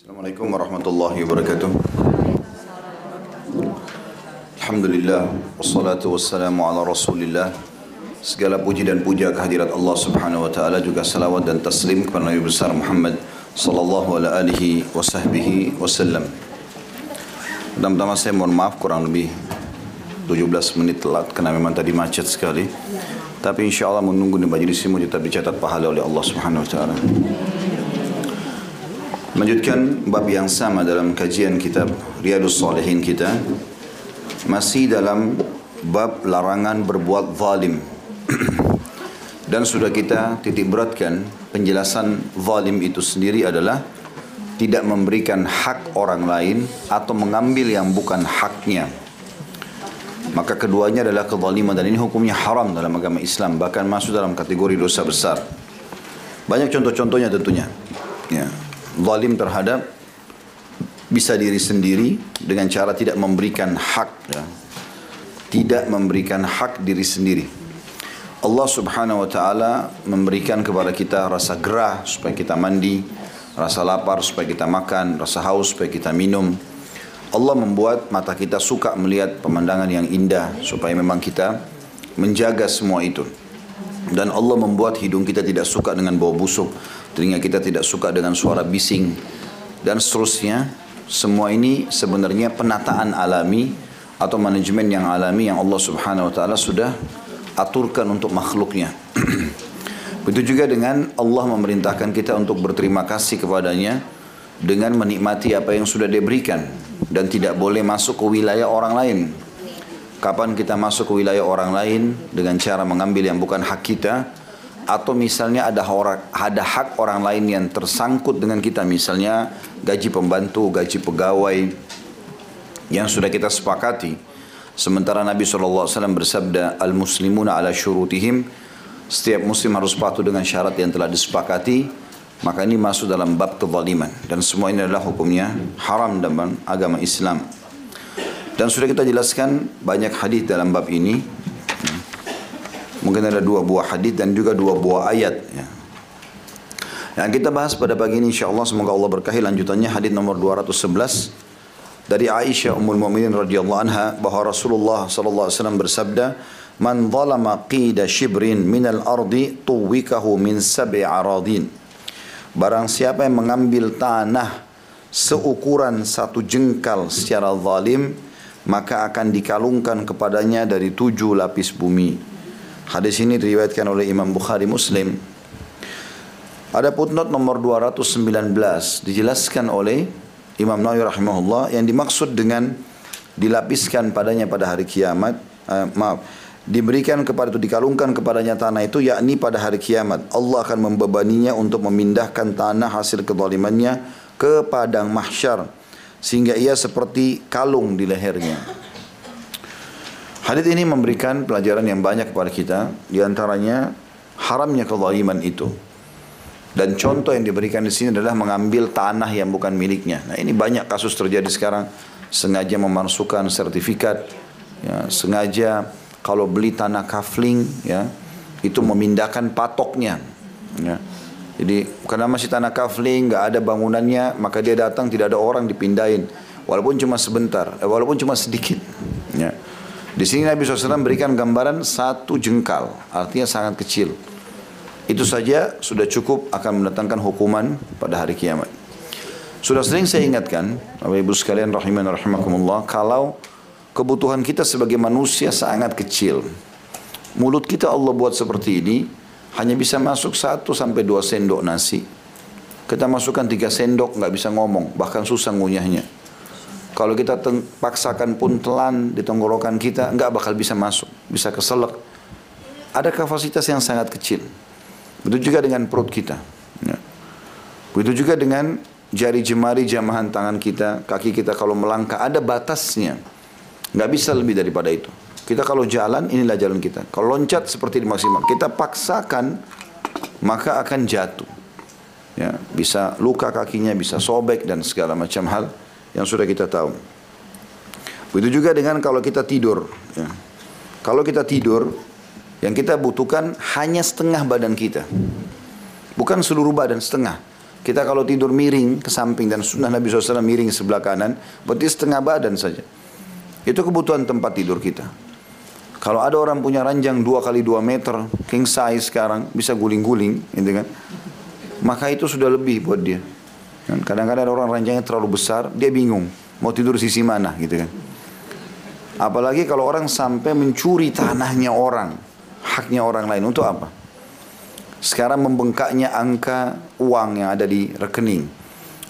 Assalamualaikum warahmatullahi wabarakatuh. Alhamdulillah wassalatu wassalamu ala Rasulillah. Segala puji dan puja kehadirat Allah Subhanahu wa taala juga salawat dan taslim kepada Nabi besar Muhammad sallallahu alaihi sahbihi wasallam. Pertama-tama saya mohon maaf kurang lebih 17 menit telat karena memang tadi macet sekali. Tapi insya Allah menunggu di majlis ini tetap dicatat pahala oleh Allah Subhanahu wa taala. Melanjutkan bab yang sama dalam kajian kitab Riyadus Salihin kita masih dalam bab larangan berbuat zalim. Dan sudah kita titik beratkan penjelasan zalim itu sendiri adalah tidak memberikan hak orang lain atau mengambil yang bukan haknya. Maka keduanya adalah kezaliman dan ini hukumnya haram dalam agama Islam bahkan masuk dalam kategori dosa besar. Banyak contoh-contohnya tentunya. Ya. Zalim terhadap bisa diri sendiri dengan cara tidak memberikan hak ya. Tidak memberikan hak diri sendiri. Allah Subhanahu wa taala memberikan kepada kita rasa gerah supaya kita mandi, rasa lapar supaya kita makan, rasa haus supaya kita minum. Allah membuat mata kita suka melihat pemandangan yang indah supaya memang kita menjaga semua itu. Dan Allah membuat hidung kita tidak suka dengan bau busuk, telinga kita tidak suka dengan suara bising dan seterusnya. Semua ini sebenarnya penataan alami atau manajemen yang alami yang Allah Subhanahu wa taala sudah aturkan untuk makhluknya. Begitu juga dengan Allah memerintahkan kita untuk berterima kasih kepadanya dengan menikmati apa yang sudah diberikan dan tidak boleh masuk ke wilayah orang lain. Kapan kita masuk ke wilayah orang lain dengan cara mengambil yang bukan hak kita atau misalnya ada orang ada hak orang lain yang tersangkut dengan kita misalnya gaji pembantu, gaji pegawai yang sudah kita sepakati. Sementara Nabi SAW bersabda, Al-Muslimuna ala syurutihim, setiap muslim harus patuh dengan syarat yang telah disepakati, maka ini masuk dalam bab kezaliman. Dan semua ini adalah hukumnya haram dalam agama Islam. Dan sudah kita jelaskan banyak hadis dalam bab ini. Mungkin ada dua buah hadis dan juga dua buah ayat. Ya. Yang kita bahas pada pagi ini insyaAllah semoga Allah berkahi lanjutannya hadis nomor 211 dari Aisyah Ummul Mukminin radhiyallahu anha bahwa Rasulullah sallallahu alaihi wasallam bersabda man zalama qida shibrin minal ardi tuwikahu min sab'i aradin barang siapa yang mengambil tanah seukuran satu jengkal secara zalim maka akan dikalungkan kepadanya dari tujuh lapis bumi hadis ini diriwayatkan oleh Imam Bukhari Muslim. Ada footnote nomor 219 dijelaskan oleh Imam Nawawi rahimahullah yang dimaksud dengan dilapiskan padanya pada hari kiamat uh, maaf diberikan kepada itu dikalungkan kepadanya tanah itu yakni pada hari kiamat. Allah akan membebaninya untuk memindahkan tanah hasil kezalimannya ke padang mahsyar sehingga ia seperti kalung di lehernya Hadis ini memberikan pelajaran yang banyak kepada kita di antaranya haramnya kezaliman itu dan contoh yang diberikan di sini adalah mengambil tanah yang bukan miliknya. Nah ini banyak kasus terjadi sekarang. Sengaja memasukkan sertifikat, ya, sengaja kalau beli tanah kafling, ya, itu memindahkan patoknya. Ya. Jadi karena masih tanah kafling, nggak ada bangunannya, maka dia datang tidak ada orang dipindahin, walaupun cuma sebentar, eh, walaupun cuma sedikit. Ya. Di sini Nabi SAW berikan gambaran satu jengkal, artinya sangat kecil. Itu saja sudah cukup akan mendatangkan hukuman pada hari kiamat. Sudah sering saya ingatkan, Bapak Ibu sekalian rahiman rahimakumullah, kalau kebutuhan kita sebagai manusia sangat kecil. Mulut kita Allah buat seperti ini, hanya bisa masuk satu sampai dua sendok nasi. Kita masukkan tiga sendok nggak bisa ngomong, bahkan susah ngunyahnya. Kalau kita paksakan pun telan di tenggorokan kita, nggak bakal bisa masuk, bisa keselak. Ada kapasitas yang sangat kecil. Begitu juga dengan perut kita. Ya. Begitu juga dengan jari jemari jamahan tangan kita, kaki kita kalau melangkah ada batasnya. Nggak bisa lebih daripada itu. Kita kalau jalan, inilah jalan kita. Kalau loncat seperti di maksimal. Kita paksakan, maka akan jatuh. Ya, bisa luka kakinya, bisa sobek dan segala macam hal yang sudah kita tahu. Begitu juga dengan kalau kita tidur. Ya. Kalau kita tidur, yang kita butuhkan hanya setengah badan kita. Bukan seluruh badan, setengah. Kita kalau tidur miring ke samping dan sunnah Nabi SAW miring sebelah kanan, berarti setengah badan saja. Itu kebutuhan tempat tidur kita. Kalau ada orang punya ranjang 2 kali 2 meter, king size sekarang, bisa guling-guling, gitu kan. Maka itu sudah lebih buat dia. Kan kadang-kadang ada orang ranjangnya terlalu besar, dia bingung mau tidur sisi mana, gitu kan. Apalagi kalau orang sampai mencuri tanahnya orang, haknya orang lain untuk apa? Sekarang membengkaknya angka uang yang ada di rekening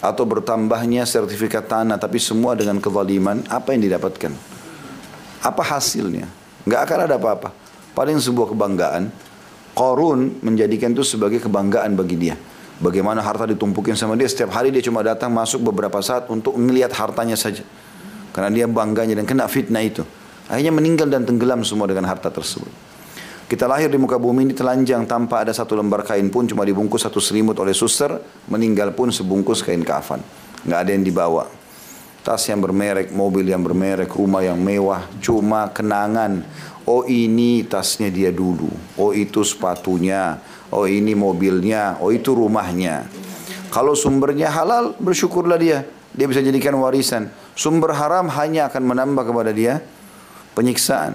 atau bertambahnya sertifikat tanah tapi semua dengan kezaliman, apa yang didapatkan? Apa hasilnya? Nggak akan ada apa-apa. Paling sebuah kebanggaan. Korun menjadikan itu sebagai kebanggaan bagi dia. Bagaimana harta ditumpukin sama dia. Setiap hari dia cuma datang masuk beberapa saat untuk melihat hartanya saja. Karena dia bangganya dan kena fitnah itu. Akhirnya meninggal dan tenggelam semua dengan harta tersebut. Kita lahir di muka bumi ini telanjang tanpa ada satu lembar kain pun cuma dibungkus satu selimut oleh suster, meninggal pun sebungkus kain kafan. Nggak ada yang dibawa. Tas yang bermerek, mobil yang bermerek, rumah yang mewah, cuma kenangan. Oh ini tasnya dia dulu, oh itu sepatunya, oh ini mobilnya, oh itu rumahnya. Kalau sumbernya halal, bersyukurlah dia. Dia bisa jadikan warisan. Sumber haram hanya akan menambah kepada dia penyiksaan.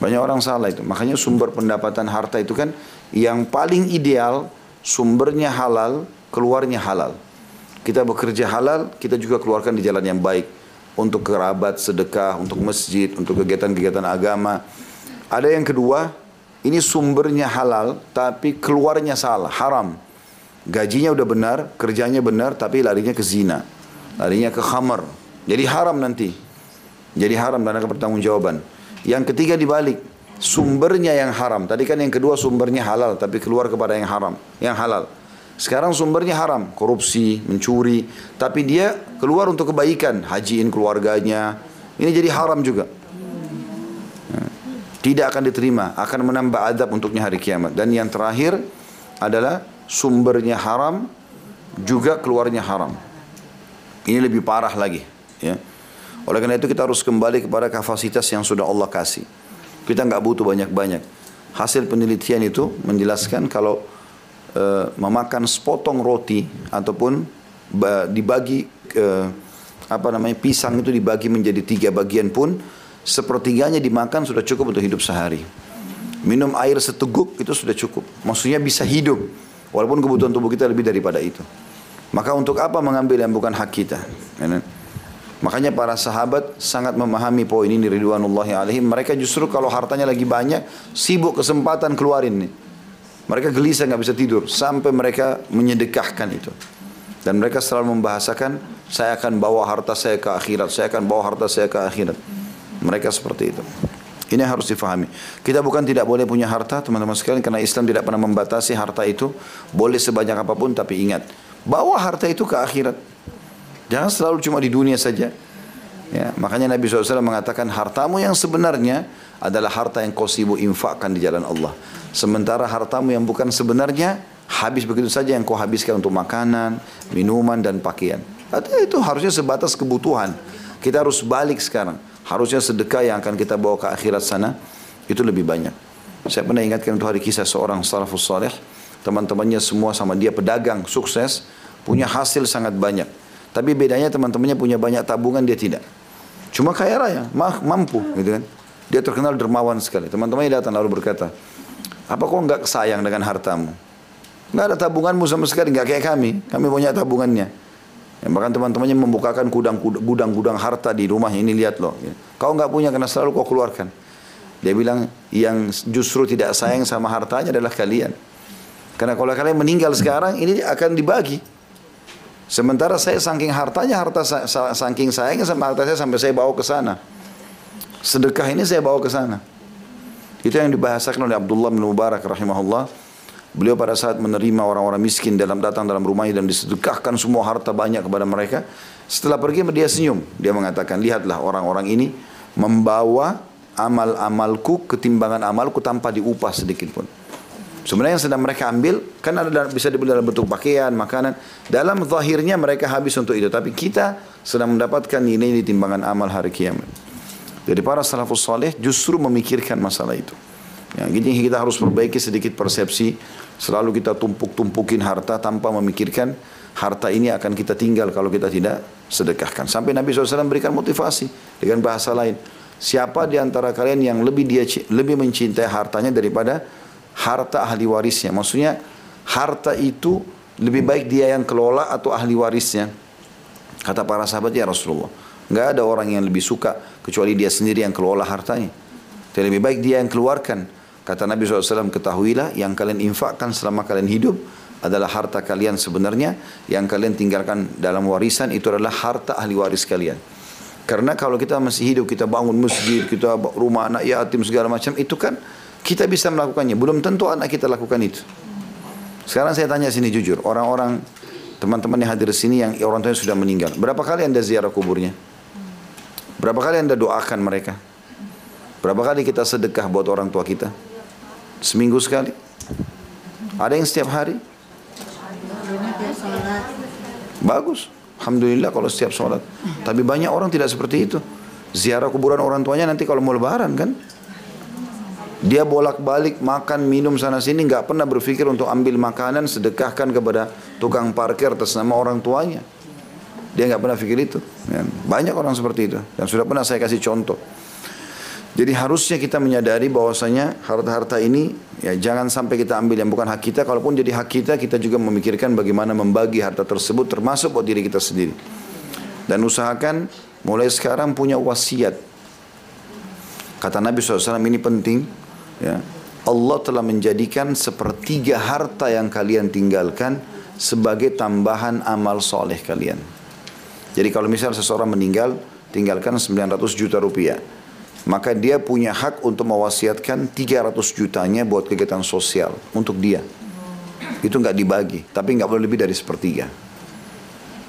Banyak orang salah itu. Makanya sumber pendapatan harta itu kan yang paling ideal sumbernya halal, keluarnya halal. Kita bekerja halal, kita juga keluarkan di jalan yang baik. Untuk kerabat, sedekah, untuk masjid, untuk kegiatan-kegiatan agama. Ada yang kedua, ini sumbernya halal, tapi keluarnya salah, haram. Gajinya udah benar, kerjanya benar, tapi larinya ke zina. Larinya ke khamar. Jadi haram nanti. Jadi haram dan ada pertanggungjawaban. Yang ketiga dibalik, sumbernya yang haram. Tadi kan yang kedua sumbernya halal, tapi keluar kepada yang haram, yang halal. Sekarang sumbernya haram, korupsi, mencuri, tapi dia keluar untuk kebaikan, hajiin keluarganya. Ini jadi haram juga. Tidak akan diterima, akan menambah adab untuknya hari kiamat. Dan yang terakhir adalah sumbernya haram, juga keluarnya haram. Ini lebih parah lagi. Ya. Oleh karena itu kita harus kembali kepada kapasitas yang sudah Allah kasih. Kita nggak butuh banyak-banyak. Hasil penelitian itu menjelaskan kalau e, memakan sepotong roti ataupun ba, dibagi e, apa namanya pisang itu dibagi menjadi tiga bagian pun sepertiganya dimakan sudah cukup untuk hidup sehari. Minum air seteguk itu sudah cukup. Maksudnya bisa hidup walaupun kebutuhan tubuh kita lebih daripada itu. Maka untuk apa mengambil yang bukan hak kita? Ya, Makanya para sahabat sangat memahami poin ini ridwanullahi alaihim. Mereka justru kalau hartanya lagi banyak, sibuk kesempatan keluarin nih. Mereka gelisah nggak bisa tidur sampai mereka menyedekahkan itu. Dan mereka selalu membahasakan, saya akan bawa harta saya ke akhirat, saya akan bawa harta saya ke akhirat. Mereka seperti itu. Ini harus difahami. Kita bukan tidak boleh punya harta, teman-teman sekalian, karena Islam tidak pernah membatasi harta itu. Boleh sebanyak apa pun, tapi ingat, bawa harta itu ke akhirat. Jangan selalu cuma di dunia saja. Ya, makanya Nabi SAW mengatakan hartamu yang sebenarnya adalah harta yang kau sibuk infakkan di jalan Allah. Sementara hartamu yang bukan sebenarnya habis begitu saja yang kau habiskan untuk makanan, minuman dan pakaian. Artinya itu harusnya sebatas kebutuhan. Kita harus balik sekarang. Harusnya sedekah yang akan kita bawa ke akhirat sana itu lebih banyak. Saya pernah ingatkan untuk hari kisah seorang salafus saleh, teman-temannya semua sama dia pedagang sukses, punya hasil sangat banyak. Tapi bedanya teman-temannya punya banyak tabungan, dia tidak. Cuma kaya raya, mampu gitu kan. Dia terkenal dermawan sekali. Teman-temannya datang lalu berkata, apa kau enggak sayang dengan hartamu? Enggak ada tabunganmu sama sekali, enggak kayak kami. Kami punya tabungannya. Ya, bahkan teman-temannya membukakan gudang-gudang harta di rumah ini lihat loh. Ya. Kau enggak punya karena selalu kau keluarkan. Dia bilang yang justru tidak sayang sama hartanya adalah kalian. Karena kalau kalian meninggal sekarang ini akan dibagi. Sementara saya saking hartanya, harta saking sayangnya sama harta saya sampai saya bawa ke sana. Sedekah ini saya bawa ke sana. Itu yang dibahasakan oleh Abdullah bin Mubarak rahimahullah. Beliau pada saat menerima orang-orang miskin dalam datang dalam rumahnya dan disedekahkan semua harta banyak kepada mereka. Setelah pergi dia senyum. Dia mengatakan, lihatlah orang-orang ini membawa amal-amalku ketimbangan amalku tanpa diupah sedikit pun. Sebenarnya yang sedang mereka ambil kan ada bisa dibeli dalam bentuk pakaian, makanan. Dalam zahirnya mereka habis untuk itu, tapi kita sedang mendapatkan ini di timbangan amal hari kiamat. Jadi para salafus saleh justru memikirkan masalah itu. Ya, gini kita harus perbaiki sedikit persepsi. Selalu kita tumpuk-tumpukin harta tanpa memikirkan harta ini akan kita tinggal kalau kita tidak sedekahkan. Sampai Nabi SAW berikan motivasi dengan bahasa lain. Siapa di antara kalian yang lebih dia lebih mencintai hartanya daripada harta ahli warisnya? Maksudnya harta itu lebih baik dia yang kelola atau ahli warisnya? Kata para sahabat ya Rasulullah. Nggak ada orang yang lebih suka kecuali dia sendiri yang kelola hartanya. Tapi lebih baik dia yang keluarkan. Kata Nabi SAW, ketahuilah yang kalian infakkan selama kalian hidup adalah harta kalian sebenarnya yang kalian tinggalkan dalam warisan itu adalah harta ahli waris kalian. Karena kalau kita masih hidup, kita bangun masjid, kita rumah anak yatim segala macam, itu kan kita bisa melakukannya. Belum tentu anak kita lakukan itu. Sekarang saya tanya sini jujur, orang-orang teman-teman yang hadir sini yang orang tuanya sudah meninggal, berapa kali anda ziarah kuburnya? Berapa kali anda doakan mereka? Berapa kali kita sedekah buat orang tua kita? Seminggu sekali? Ada yang setiap hari? Bagus. Alhamdulillah kalau setiap sholat. Tapi banyak orang tidak seperti itu. Ziarah kuburan orang tuanya nanti kalau mau lebaran kan. Dia bolak-balik makan, minum sana sini nggak pernah berpikir untuk ambil makanan sedekahkan kepada tukang parkir atas nama orang tuanya. Dia nggak pernah pikir itu. Banyak orang seperti itu. Dan sudah pernah saya kasih contoh. Jadi harusnya kita menyadari bahwasanya harta-harta ini ya jangan sampai kita ambil yang bukan hak kita. Kalaupun jadi hak kita, kita juga memikirkan bagaimana membagi harta tersebut termasuk buat diri kita sendiri. Dan usahakan mulai sekarang punya wasiat. Kata Nabi SAW ini penting. Ya, Allah telah menjadikan sepertiga harta yang kalian tinggalkan sebagai tambahan amal soleh kalian. Jadi kalau misal seseorang meninggal, tinggalkan 900 juta rupiah maka dia punya hak untuk mewasiatkan 300 jutanya buat kegiatan sosial untuk dia. Itu nggak dibagi, tapi nggak boleh lebih dari sepertiga.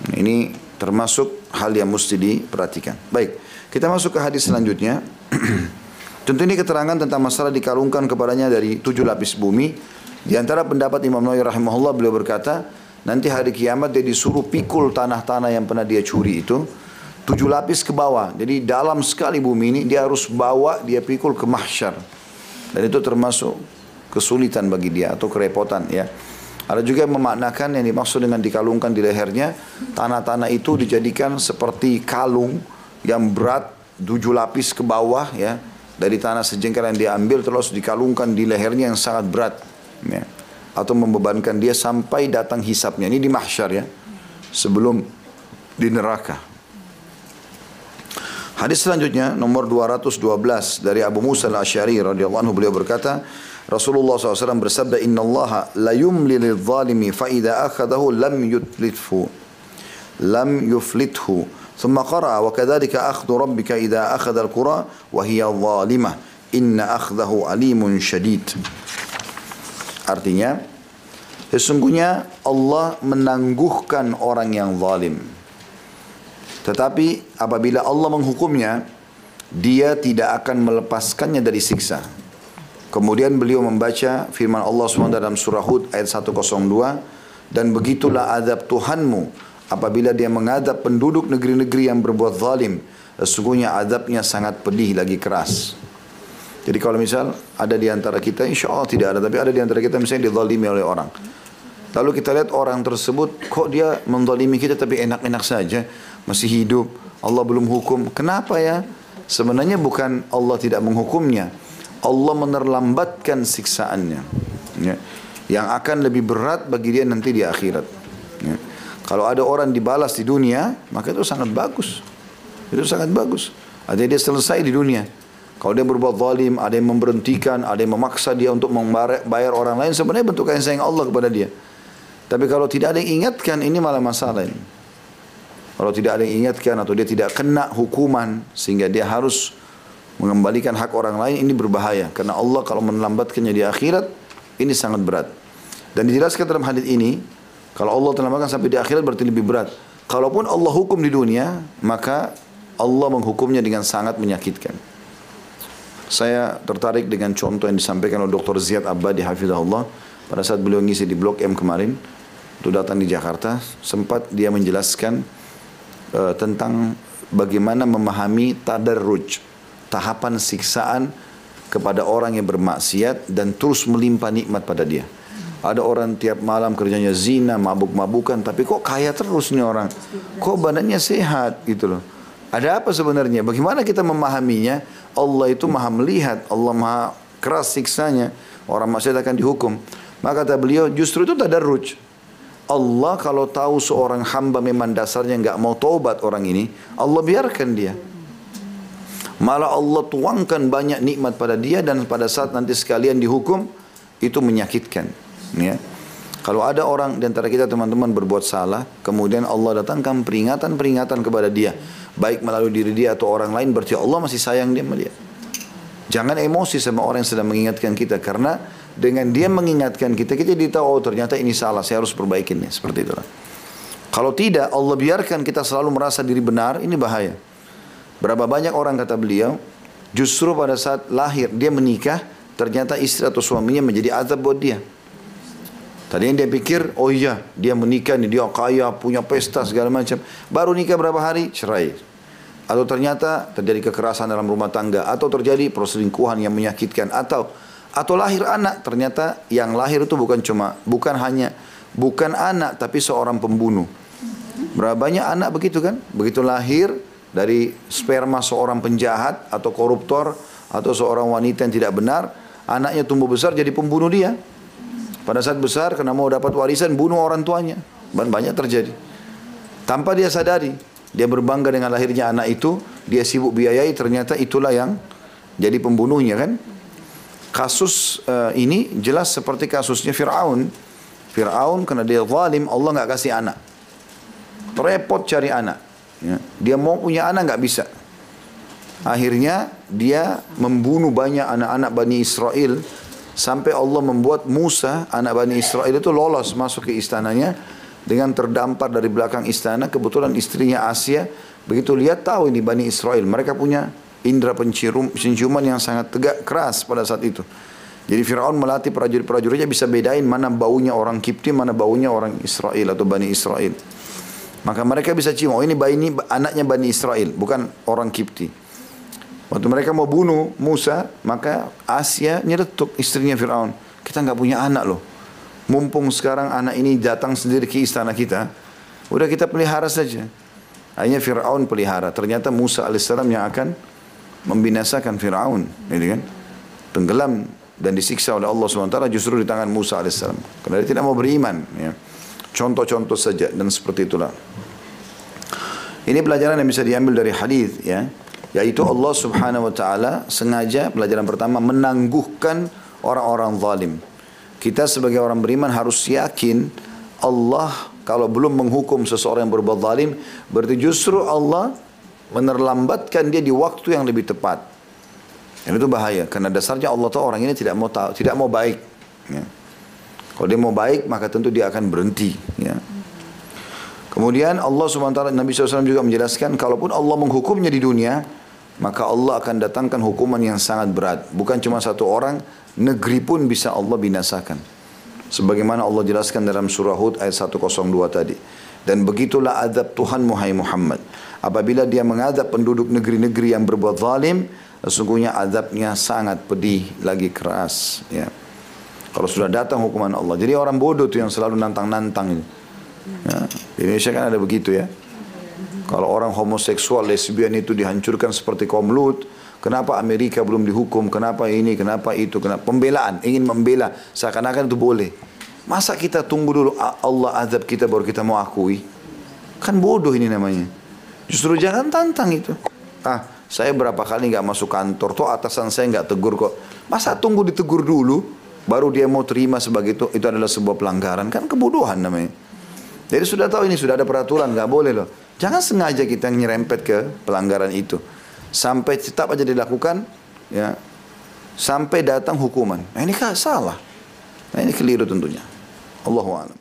Nah, ini termasuk hal yang mesti diperhatikan. Baik, kita masuk ke hadis selanjutnya. Tentu ini keterangan tentang masalah dikalungkan kepadanya dari tujuh lapis bumi. Di antara pendapat Imam Nawawi rahimahullah beliau berkata, nanti hari kiamat dia disuruh pikul tanah-tanah yang pernah dia curi itu tujuh lapis ke bawah. Jadi dalam sekali bumi ini dia harus bawa dia pikul ke mahsyar. Dan itu termasuk kesulitan bagi dia atau kerepotan ya. Ada juga yang memaknakan yang dimaksud dengan dikalungkan di lehernya, tanah-tanah itu dijadikan seperti kalung yang berat tujuh lapis ke bawah ya. Dari tanah sejengkal yang diambil terus dikalungkan di lehernya yang sangat berat ya. Atau membebankan dia sampai datang hisapnya. Ini di mahsyar ya. Sebelum di neraka. Hadis selanjutnya nomor 212 dari Abu Musa al-Asy'ari radhiyallahu anhu beliau berkata Rasulullah SAW bersabda Allah la yumli lil zalimi fa idza akhadahu lam yutlithu lam yuflithu ثم قرأ وكذلك أخذ ربك إذا أخذ القرى وهي ظالمة إن أخذه أليم شديد Artinya, sesungguhnya Allah menangguhkan orang yang zalim. Tetapi apabila Allah menghukumnya, dia tidak akan melepaskannya dari siksa. Kemudian beliau membaca firman Allah SWT dalam surah Hud ayat 102 dan begitulah azab Tuhanmu apabila dia mengadab penduduk negeri-negeri yang berbuat zalim sesungguhnya azabnya sangat pedih lagi keras. Jadi kalau misal ada di antara kita insya Allah tidak ada tapi ada di antara kita misalnya dizalimi oleh orang. Lalu kita lihat orang tersebut kok dia menzalimi kita tapi enak-enak saja masih hidup, Allah belum hukum. Kenapa ya? Sebenarnya bukan Allah tidak menghukumnya. Allah menerlambatkan siksaannya. Ya. Yang akan lebih berat bagi dia nanti di akhirat. Kalau ada orang dibalas di dunia, maka itu sangat bagus. Itu sangat bagus. Ada dia selesai di dunia. Kalau dia berbuat zalim, ada yang memberhentikan, ada yang memaksa dia untuk membayar orang lain, sebenarnya bentuk kasih sayang Allah kepada dia. Tapi kalau tidak ada yang ingatkan, ini malah masalah ini. Kalau tidak ada yang ingatkan atau dia tidak kena hukuman sehingga dia harus mengembalikan hak orang lain ini berbahaya karena Allah kalau melambatkannya di akhirat ini sangat berat. Dan dijelaskan dalam hadis ini kalau Allah terlambatkan sampai di akhirat berarti lebih berat. Kalaupun Allah hukum di dunia maka Allah menghukumnya dengan sangat menyakitkan. Saya tertarik dengan contoh yang disampaikan oleh Dr. Ziyad Abadi Hafizahullah pada saat beliau ngisi di Blok M kemarin itu datang di Jakarta sempat dia menjelaskan uh, tentang bagaimana memahami tadarruj, tahapan siksaan kepada orang yang bermaksiat dan terus melimpah nikmat pada dia. Ada orang tiap malam kerjanya zina, mabuk-mabukan, tapi kok kaya terus nih orang? Kok badannya sehat gitu loh. Ada apa sebenarnya? Bagaimana kita memahaminya? Allah itu maha melihat, Allah maha keras siksanya. Orang maksiat akan dihukum. Maka kata beliau, justru itu tadarruj. Allah kalau tahu seorang hamba memang dasarnya nggak mau taubat orang ini, Allah biarkan dia. Malah Allah tuangkan banyak nikmat pada dia dan pada saat nanti sekalian dihukum itu menyakitkan. Ya. Kalau ada orang di antara kita teman-teman berbuat salah, kemudian Allah datangkan peringatan-peringatan kepada dia, baik melalui diri dia atau orang lain, berarti Allah masih sayang dia dia. Jangan emosi sama orang yang sedang mengingatkan kita karena dengan dia mengingatkan kita, kita jadi tahu oh ternyata ini salah, saya harus perbaikin nih, seperti itulah. Kalau tidak, Allah biarkan kita selalu merasa diri benar, ini bahaya. Berapa banyak orang kata beliau, justru pada saat lahir dia menikah, ternyata istri atau suaminya menjadi azab buat dia. Tadi yang dia pikir, oh iya, dia menikah nih, dia kaya, punya pesta segala macam. Baru nikah berapa hari, cerai. Atau ternyata terjadi kekerasan dalam rumah tangga, atau terjadi perselingkuhan yang menyakitkan, atau atau lahir anak, ternyata yang lahir itu bukan cuma, bukan hanya, bukan anak, tapi seorang pembunuh. Berapa banyak anak begitu kan? Begitu lahir, dari sperma seorang penjahat atau koruptor atau seorang wanita yang tidak benar, anaknya tumbuh besar jadi pembunuh dia. Pada saat besar karena mau dapat warisan bunuh orang tuanya. Dan banyak terjadi. Tanpa dia sadari, dia berbangga dengan lahirnya anak itu, dia sibuk biayai ternyata itulah yang jadi pembunuhnya kan. Kasus uh, ini jelas seperti kasusnya Fir'aun. Fir'aun karena dia zalim, Allah nggak kasih anak. Repot cari anak. Ya. Dia mau punya anak nggak bisa. Akhirnya dia membunuh banyak anak-anak Bani Israel sampai Allah membuat Musa anak Bani Israel itu lolos masuk ke istananya dengan terdampar dari belakang istana. Kebetulan istrinya Asia. Begitu lihat tahu ini Bani Israel. Mereka punya indera pencium, penciuman yang sangat tegak keras pada saat itu. Jadi Fir'aun melatih prajurit-prajuritnya bisa bedain mana baunya orang Kipti mana baunya orang Israel atau Bani Israel. Maka mereka bisa cium, oh ini bayi ini anaknya Bani Israel, bukan orang Kipti. Waktu mereka mau bunuh Musa, maka Asia nyeletuk istrinya Fir'aun. Kita nggak punya anak loh. Mumpung sekarang anak ini datang sendiri ke istana kita, udah kita pelihara saja. Akhirnya Fir'aun pelihara. Ternyata Musa alaihissalam yang akan membinasakan Fir'aun. Gitu kan? Tenggelam dan disiksa oleh Allah SWT justru di tangan Musa alaihissalam. Karena dia tidak mau beriman. Ya. Contoh-contoh saja dan seperti itulah. Ini pelajaran yang bisa diambil dari hadis ya, yaitu Allah Subhanahu wa taala sengaja pelajaran pertama menangguhkan orang-orang zalim. Kita sebagai orang beriman harus yakin Allah kalau belum menghukum seseorang yang berbuat zalim, berarti justru Allah menerlambatkan dia di waktu yang lebih tepat. Dan itu bahaya karena dasarnya Allah tahu orang ini tidak mau tahu, tidak mau baik. Ya. Kalau dia mau baik maka tentu dia akan berhenti. Ya. Kemudian Allah SWT Nabi SAW juga menjelaskan kalaupun Allah menghukumnya di dunia maka Allah akan datangkan hukuman yang sangat berat. Bukan cuma satu orang, negeri pun bisa Allah binasakan. Sebagaimana Allah jelaskan dalam surah Hud ayat 102 tadi. Dan begitulah adab Tuhan Muhammad Muhammad. Apabila dia mengadab penduduk negeri-negeri yang berbuat zalim, sesungguhnya adabnya sangat pedih lagi keras. Ya. Kalau sudah datang hukuman Allah. Jadi orang bodoh tuh yang selalu nantang-nantang. Ya, di Indonesia kan ada begitu ya. Kalau orang homoseksual, lesbian itu dihancurkan seperti kaum Lut, kenapa Amerika belum dihukum, kenapa ini, kenapa itu, kenapa pembelaan, ingin membela, seakan-akan itu boleh. Masa kita tunggu dulu Allah azab kita baru kita mau akui? Kan bodoh ini namanya. Justru jangan tantang itu. Ah, saya berapa kali nggak masuk kantor, toh atasan saya nggak tegur kok. Masa tunggu ditegur dulu? baru dia mau terima sebagai itu itu adalah sebuah pelanggaran kan kebodohan namanya jadi sudah tahu ini sudah ada peraturan nggak boleh loh. Jangan sengaja kita nyerempet ke pelanggaran itu. Sampai tetap aja dilakukan ya. Sampai datang hukuman. Nah ini salah. Nah ini keliru tentunya. Allahu a'lam